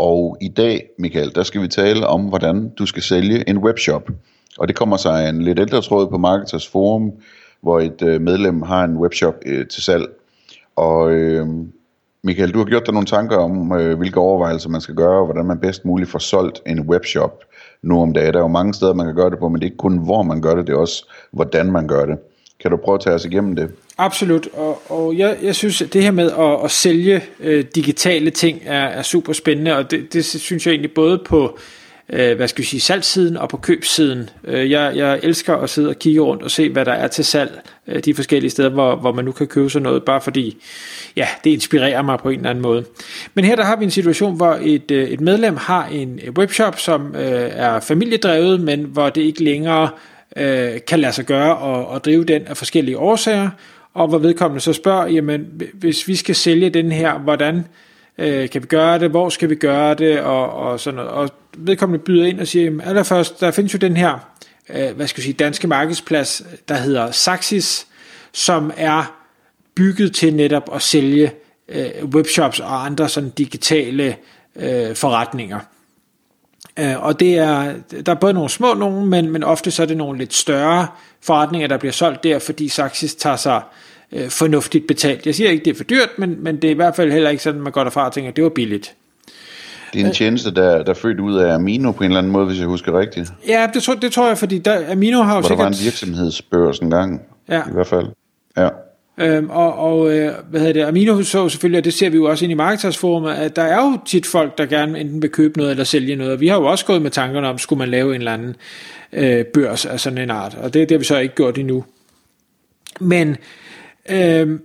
Og i dag, Michael, der skal vi tale om, hvordan du skal sælge en webshop. Og det kommer sig af en lidt ældre tråd på Marketers Forum, hvor et øh, medlem har en webshop øh, til salg. Og øh, Michael, du har gjort dig nogle tanker om, øh, hvilke overvejelser man skal gøre, og hvordan man bedst muligt får solgt en webshop nu om dagen. Der er jo mange steder, man kan gøre det på, men det er ikke kun, hvor man gør det, det er også, hvordan man gør det. Kan du prøve at tage os igennem det? Absolut, og, og jeg, jeg synes, at det her med at, at sælge øh, digitale ting er, er super spændende, og det, det synes jeg egentlig både på øh, hvad skal vi sige, salgssiden og på købssiden. Øh, jeg, jeg elsker at sidde og kigge rundt og se, hvad der er til salg øh, de forskellige steder, hvor, hvor man nu kan købe sig noget, bare fordi ja, det inspirerer mig på en eller anden måde. Men her der har vi en situation, hvor et, øh, et medlem har en webshop, som øh, er familiedrevet, men hvor det ikke længere øh, kan lade sig gøre og, og drive den af forskellige årsager, og hvor vedkommende så spørger, jamen hvis vi skal sælge den her, hvordan øh, kan vi gøre det, hvor skal vi gøre det, og, og sådan noget. Og vedkommende byder ind og siger, jamen allerførst, der findes jo den her, øh, hvad skal jeg sige, danske markedsplads, der hedder Saxis, som er bygget til netop at sælge øh, webshops og andre sådan digitale øh, forretninger. Øh, og det er, der er både nogle små nogle, men, men ofte så er det nogle lidt større forretninger, der bliver solgt der, fordi Saxis tager sig øh, fornuftigt betalt. Jeg siger ikke, det er for dyrt, men, men det er i hvert fald heller ikke sådan, at man går derfra og tænker, at det var billigt. Det er en tjeneste, der, der er født ud af Amino på en eller anden måde, hvis jeg husker rigtigt. Ja, det tror, det tror jeg, fordi der, Amino har jo Hvor sikkert... der var en virksomhedsbørs en gang, Ja. i hvert fald. Ja. Øhm, og og øh, hvad hedder det, Amino så selvfølgelig, og det ser vi jo også ind i markedsforumet, at der er jo tit folk, der gerne enten vil købe noget eller sælge noget. Og vi har jo også gået med tankerne om, skulle man lave en eller anden øh, børs af sådan en art. Og det, det har vi så ikke gjort endnu. Men øh,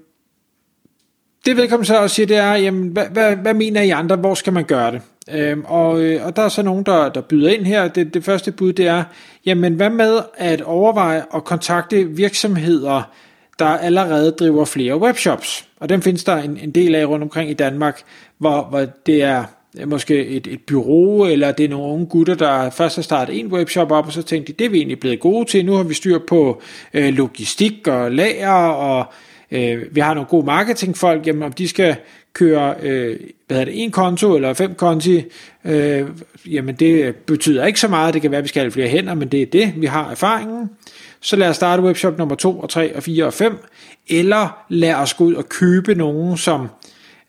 det vedkommende så også siger, det er, jamen, hvad, hvad, hvad mener I andre, hvor skal man gøre det? Øhm, og, øh, og der er så nogen, der, der byder ind her. Det, det første bud, det er, jamen hvad med at overveje at kontakte virksomheder, der allerede driver flere webshops? Og dem findes der en, en del af rundt omkring i Danmark, hvor, hvor det er måske et, et bureau, eller det er nogle unge gutter, der først har startet en webshop op, og så tænkte de, det er vi egentlig blevet gode til. Nu har vi styr på øh, logistik og lager, og øh, vi har nogle gode marketingfolk, jamen om de skal køre øh, hvad hedder det, en konto eller fem konti, øh, jamen det betyder ikke så meget, det kan være, at vi skal have flere hænder, men det er det, vi har erfaringen. Så lad os starte webshop nummer 2 og 3 og 4 og 5, eller lad os gå ud og købe nogen, som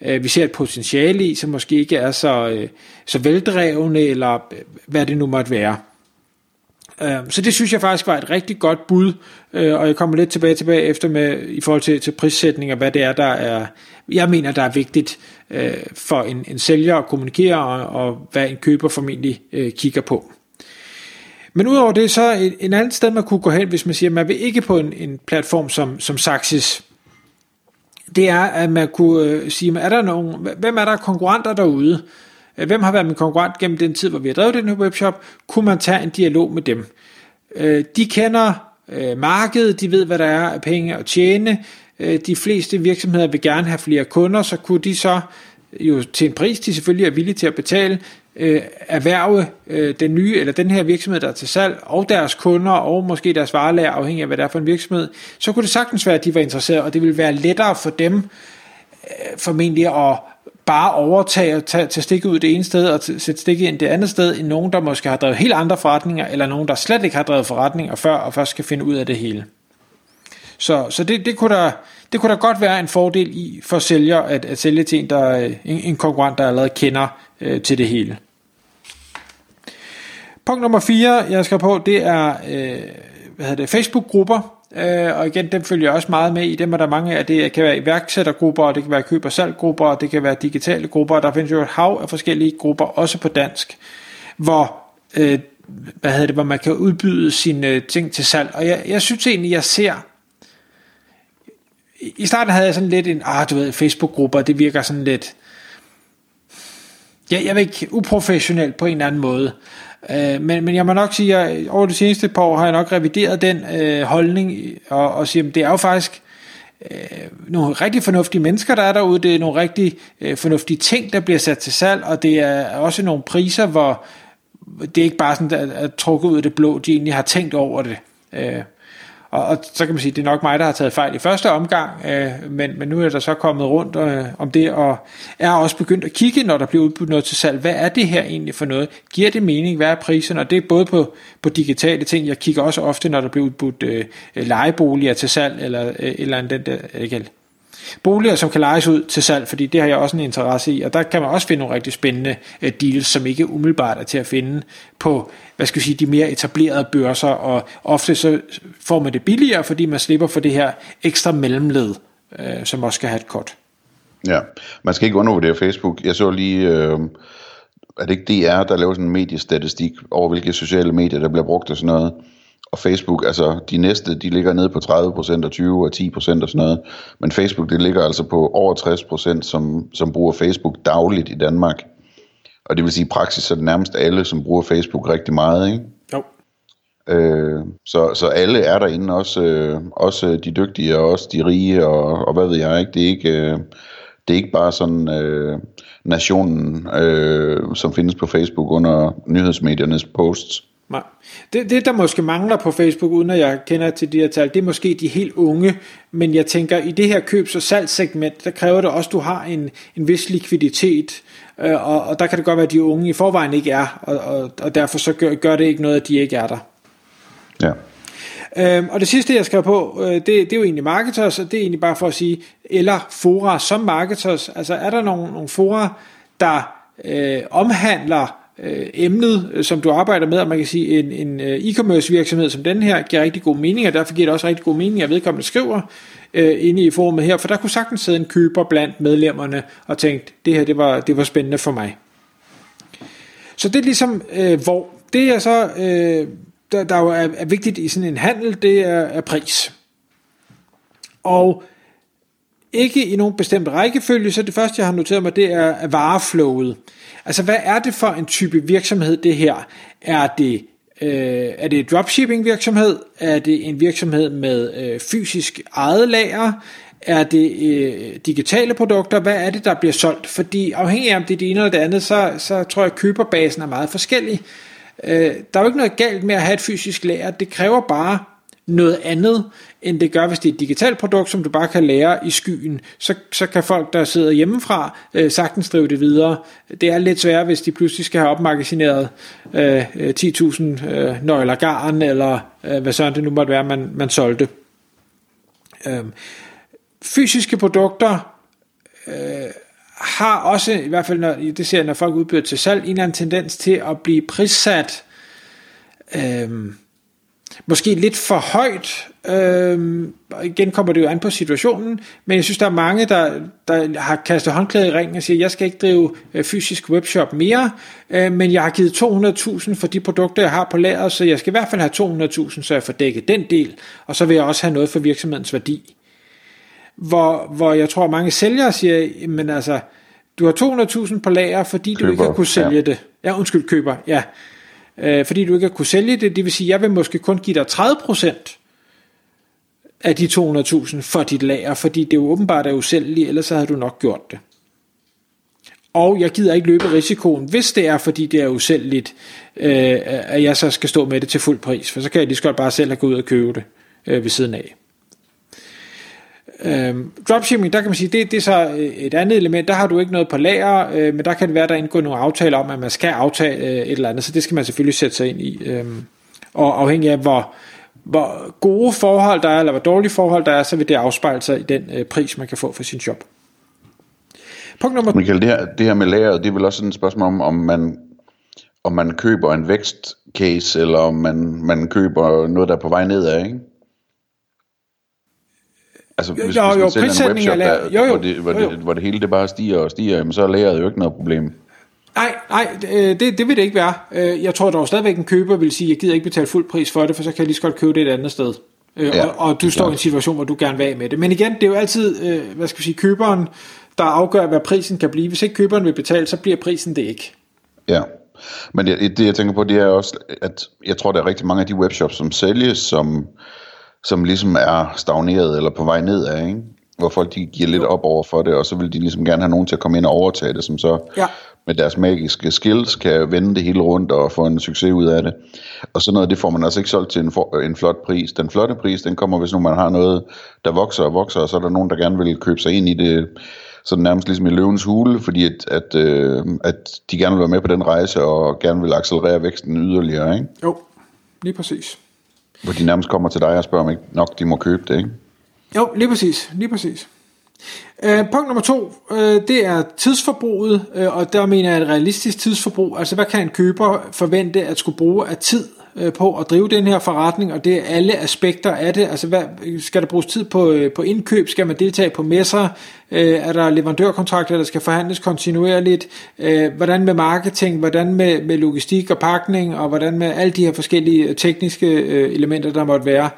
øh, vi ser et potentiale i, som måske ikke er så, øh, så veldrevne, eller øh, hvad det nu måtte være. Øh, Så det synes jeg faktisk var et rigtig godt bud, øh, og jeg kommer lidt tilbage tilbage efter med i forhold til, til prissætning og hvad det er, der er, jeg mener, der er vigtigt øh, for en, en sælger at kommunikere, og, og hvad en køber formentlig øh, kigger på. Men udover det, så en, en anden sted, man kunne gå hen, hvis man siger, at man vil ikke på en, en platform som, som Saxis, det er, at man kunne øh, sige, er der nogen, hvem er der konkurrenter derude? Øh, hvem har været min konkurrent gennem den tid, hvor vi har drevet den her webshop? Kunne man tage en dialog med dem? Øh, De kender øh, markedet, de ved, hvad der er af penge at tjene. Øh, De fleste virksomheder vil gerne have flere kunder, så kunne de så jo til en pris, de selvfølgelig er villige til at betale, øh, erhverve øh, den nye eller den her virksomhed, der er til salg, og deres kunder, og måske deres varelager, afhængig af hvad det er for en virksomhed, så kunne det sagtens være, at de var interesserede, og det ville være lettere for dem øh, formentlig at bare overtage og tage, tage stikket ud det ene sted og t- sætte stikket ind det andet sted, end nogen, der måske har drevet helt andre forretninger, eller nogen, der slet ikke har drevet forretninger før, og først skal finde ud af det hele. Så, så det, det, kunne der, det kunne der godt være en fordel i for sælger, at, at sælge til en, der, øh, en, en konkurrent, der allerede kender øh, til det hele. Punkt nummer 4, jeg skal på, det er øh, hvad hedder det, Facebook-grupper. Øh, og igen, dem følger jeg også meget med i. Dem er der mange af. Det kan være iværksættergrupper, og det kan være køb- og salggrupper, og det kan være digitale grupper. Der findes jo et hav af forskellige grupper, også på dansk, hvor, øh, hvad hedder det, hvor man kan udbyde sine øh, ting til salg. Og jeg, jeg synes egentlig, jeg ser i starten havde jeg sådan lidt en, ah, du ved, Facebook-grupper, det virker sådan lidt, Ja, jeg vil ikke, uprofessionel på en eller anden måde. Øh, men, men jeg må nok sige, at over de seneste par år har jeg nok revideret den øh, holdning, og, og siger, at det er jo faktisk øh, nogle rigtig fornuftige mennesker, der er derude. Det er nogle rigtig øh, fornuftige ting, der bliver sat til salg, og det er også nogle priser, hvor det er ikke bare sådan, at, at trukket ud af det blå, de egentlig har tænkt over det. Øh, og, og så kan man sige, at det er nok mig, der har taget fejl i første omgang, øh, men, men nu er der så kommet rundt øh, om det, og er også begyndt at kigge, når der bliver udbudt noget til salg. Hvad er det her egentlig for noget? Giver det mening? Hvad er prisen? Og det er både på, på digitale ting. Jeg kigger også ofte, når der bliver udbudt øh, øh lejeboliger til salg, eller, øh, eller den der, ikke, Boliger, som kan lejes ud til salg, fordi det har jeg også en interesse i, og der kan man også finde nogle rigtig spændende øh, deals, som ikke umiddelbart er til at finde på, hvad skal vi sige, de mere etablerede børser, og ofte så får man det billigere, fordi man slipper for det her ekstra mellemled, øh, som også skal have et kort. Ja, man skal ikke undervurdere Facebook. Jeg så lige, øh, er det ikke DR, der laver sådan en mediestatistik over, hvilke sociale medier, der bliver brugt og sådan noget og Facebook, altså de næste, de ligger nede på 30% og 20 og 10% og sådan noget, men Facebook, det ligger altså på over 60%, som, som bruger Facebook dagligt i Danmark. Og det vil sige i praksis, så er det nærmest alle, som bruger Facebook rigtig meget, ikke? Jo. Øh, så, så alle er derinde, også, øh, også de dygtige og også de rige og, og hvad ved jeg, ikke? Det er ikke, øh, det er ikke bare sådan øh, nationen, øh, som findes på Facebook under nyhedsmediernes posts. Nej. Det, det, der måske mangler på Facebook, uden at jeg kender til de her tal, det er måske de helt unge, men jeg tænker, i det her købs- og salgssegment, der kræver det også, at du har en, en vis likviditet, øh, og, og der kan det godt være, at de unge i forvejen ikke er, og, og, og derfor så gør, gør det ikke noget, at de ikke er der. Ja. Øhm, og det sidste, jeg skrev på, øh, det, det er jo egentlig marketers, og det er egentlig bare for at sige, eller fora som marketers. Altså er der nogle, nogle fora, der øh, omhandler øh, emnet, øh, som du arbejder med, og man kan sige, en, en øh, e-commerce virksomhed som den her, giver rigtig god mening, og derfor giver det også rigtig god mening, at vedkommende skriver øh, inde i forumet her, for der kunne sagtens sidde en køber blandt medlemmerne og tænkt, det her det var, det var spændende for mig. Så det er ligesom, øh, hvor det er så, øh, der, der jo er, er vigtigt i sådan en handel, det er, er pris. Og ikke i nogen bestemt rækkefølge, så det første, jeg har noteret mig, det er vareflowet. Altså, hvad er det for en type virksomhed, det her? Er det Øh, er det dropshipping virksomhed? Er det en virksomhed med øh, fysisk eget lager? Er det øh, digitale produkter? Hvad er det, der bliver solgt? Fordi afhængig af om det er det ene eller det andet, så, så tror jeg, at køberbasen er meget forskellig. Øh, der er jo ikke noget galt med at have et fysisk lager. Det kræver bare noget andet, end det gør, hvis det er et digitalt produkt, som du bare kan lære i skyen. Så, så kan folk, der sidder hjemmefra, øh, sagtens drive det videre. Det er lidt sværere, hvis de pludselig skal have opmagasineret øh, øh 10.000 øh, nøgler garn, eller øh, hvad sådan det nu måtte være, man, man solgte. Øh, fysiske produkter øh, har også, i hvert fald når, det ser jeg, når folk udbyder til salg, en eller anden tendens til at blive prissat øh, måske lidt for højt. Øhm, igen kommer det jo an på situationen, men jeg synes, der er mange, der, der har kastet håndklæde i ringen og siger, jeg skal ikke drive øh, fysisk webshop mere, øh, men jeg har givet 200.000 for de produkter, jeg har på lager, så jeg skal i hvert fald have 200.000, så jeg får dækket den del, og så vil jeg også have noget for virksomhedens værdi. Hvor, hvor jeg tror, mange sælgere siger, men altså, du har 200.000 på lager, fordi køber, du ikke har kunne sælge ja. det. Ja, undskyld, køber, ja øh, fordi du ikke har kunne sælge det. Det vil sige, at jeg vil måske kun give dig 30% af de 200.000 for dit lager, fordi det jo åbenbart er usælgeligt, ellers så havde du nok gjort det. Og jeg gider ikke løbe risikoen, hvis det er, fordi det er usælgeligt, øh, at jeg så skal stå med det til fuld pris, for så kan jeg lige så godt bare selv have gået ud og købe det øh, ved siden af. Øhm, dropshipping, der kan man sige, det, det er så øh, et andet element, der har du ikke noget på lager, øh, men der kan det være, der indgår nogle aftaler om, at man skal aftage øh, et eller andet, så det skal man selvfølgelig sætte sig ind i. Øhm, og afhængig af, hvor, hvor gode forhold der er, eller hvor dårlige forhold der er, så vil det afspejle sig i den øh, pris, man kan få for sin job. Punkt nummer... Michael, det her, det her med lageret, det er vel også sådan et spørgsmål om, om man, om man køber en vækstcase, eller om man, man køber noget, der er på vej nedad, ikke? Altså, hvis, jo, hvis man jo, sælger en webshop, der, jo, jo, hvor, det, hvor, jo, jo. Det, hvor det hele det bare stiger og stiger, jamen, så er lageret jo ikke noget problem. Nej, nej, det, det vil det ikke være. Øh, jeg tror dog stadigvæk en køber vil sige, jeg gider ikke betale fuld pris for det, for så kan jeg lige så godt købe det et andet sted. Øh, ja, og, og du står i en situation, hvor du gerne vil af med det. Men igen, det er jo altid, øh, hvad skal vi sige, køberen, der afgør, hvad prisen kan blive. Hvis ikke køberen vil betale, så bliver prisen det ikke. Ja, men det, det jeg tænker på, det er også, at jeg tror, der er rigtig mange af de webshops, som sælges, som, som ligesom er stagneret eller på vej nedad, ikke? hvor folk de giver lidt op over for det, og så vil de ligesom gerne have nogen til at komme ind og overtage det, som så Ja. med deres magiske skills kan vende det hele rundt og få en succes ud af det. Og sådan noget, det får man altså ikke solgt til en, for, en flot pris. Den flotte pris, den kommer, hvis nu man har noget, der vokser og vokser, og så er der nogen, der gerne vil købe sig ind i det, sådan nærmest ligesom i løvens hule, fordi at, at, øh, at de gerne vil være med på den rejse, og gerne vil accelerere væksten yderligere, ikke? Jo, lige præcis. Hvor de nærmest kommer til dig og spørger, om ikke nok de må købe det, ikke? Jo, lige præcis. Lige præcis. Øh, punkt nummer to, øh, det er tidsforbruget, øh, og der mener jeg et realistisk tidsforbrug. Altså, hvad kan en køber forvente at skulle bruge af tid øh, på at drive den her forretning, og det er alle aspekter af det. Altså, hvad, skal der bruges tid på, øh, på indkøb? Skal man deltage på messer? Øh, er der leverandørkontrakter, der skal forhandles kontinuerligt? Øh, hvordan med marketing? Hvordan med, med logistik og pakning? Og hvordan med alle de her forskellige øh, tekniske øh, elementer, der måtte være?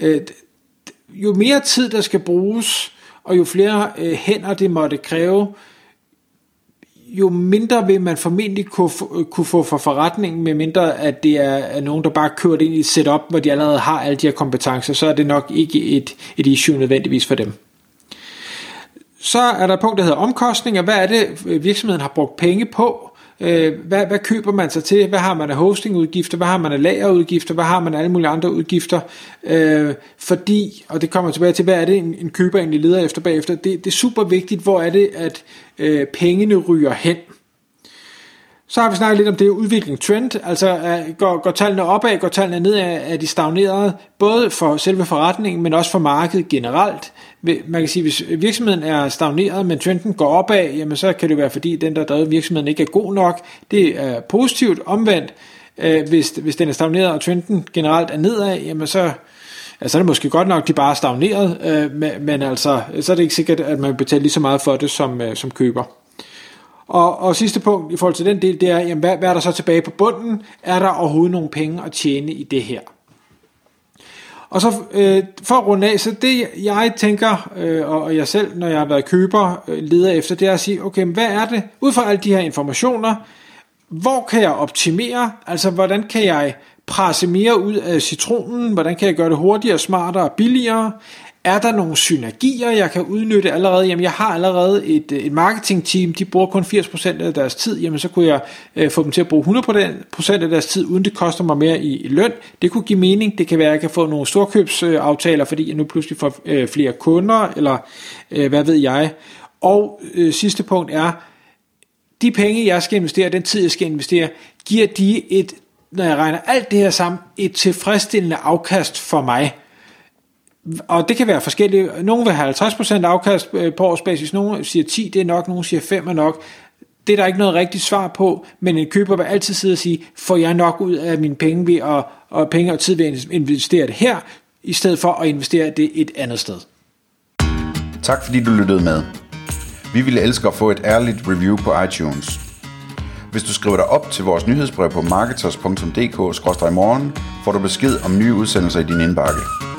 Øh, jo mere tid der skal bruges, og jo flere øh, hænder det måtte kræve, jo mindre vil man formentlig kunne, få- kunne få for forretningen, med mindre at det er, er nogen, der bare kører det ind i et setup, hvor de allerede har alle de her kompetencer, så er det nok ikke et, et issue nødvendigvis for dem. Så er der et punkt, der hedder omkostninger. Hvad er det, virksomheden har brugt penge på? Øh, Hvad, hvad køber man sig til? Hvad har man af hostingudgifter? Hvad har man af lagerudgifter? Hvad har man af alle mulige andre udgifter? Øh, fordi, og det kommer tilbage til, hvad er det, en, en køber egentlig leder efter bagefter? Det, det er super vigtigt, hvor er det, at øh, pengene ryger hen. Så har vi snakket lidt om det udvikling trend, altså øh, går, går tallene opad, går tallene nedad, er de stagneret, både for selve forretningen, men også for markedet generelt. Man kan sige, hvis virksomheden er stagneret, men trenden går opad, jamen så kan det være, fordi den, der drevet virksomheden, ikke er god nok. Det er positivt omvendt. Øh, Hvis, hvis den er stagneret, og trenden generelt er nedad, jamen så, Altså, så er det måske godt nok, de bare er stagneret, øh, men, men altså, så er det ikke sikkert, at man betaler lige så meget for det som, øh, som køber. Og, og sidste punkt i forhold til den del, det er, jamen, hvad, hvad er der så tilbage på bunden? Er der overhovedet nogle penge at tjene i det her? Og så øh, for at runde af, så det jeg tænker, øh, og, jeg selv, når jeg har været køber, øh, leder efter, det er at sige, okay, hvad er det, ud fra alle de her informationer, hvor kan jeg optimere, altså hvordan kan jeg presse mere ud af citronen, hvordan kan jeg gøre det hurtigere, smartere og billigere, er der nogle synergier, jeg kan udnytte allerede? Jamen, jeg har allerede et, øh, et marketingteam, de bruger kun 80% af deres tid, jamen så kunne jeg øh, få dem til at bruge 100% af deres tid, uden det koster mig mere i, i løn. Det kunne give mening. Det kan være, at jeg kan få nogle storkøbsaftaler, fordi jeg nu pludselig får øh, flere kunder, eller øh, hvad ved jeg. Og øh, sidste punkt er, de penge, jeg skal investere, den tid, jeg skal investere, giver de et, når jeg regner alt det her sammen, et tilfredsstillende afkast for mig. Og det kan være forskelligt. Nogle vil have 50% afkast øh, på årsbasis, nogle siger 10, det er nok, nogle siger 5 er nok. Det er der ikke noget rigtigt svar på, men en køber vil altid sidde og sige, får jeg nok ud af mine penge ved at, og penge og tid ved at investere det her, i stedet for at investere det et andet sted. Tak fordi du lyttede med. Vi ville elske at få et ærligt review på iTunes. Hvis du skriver dig op til vores nyhedsbrev på marketers.dk-morgen, får du besked om nye udsendelser i din indbakke.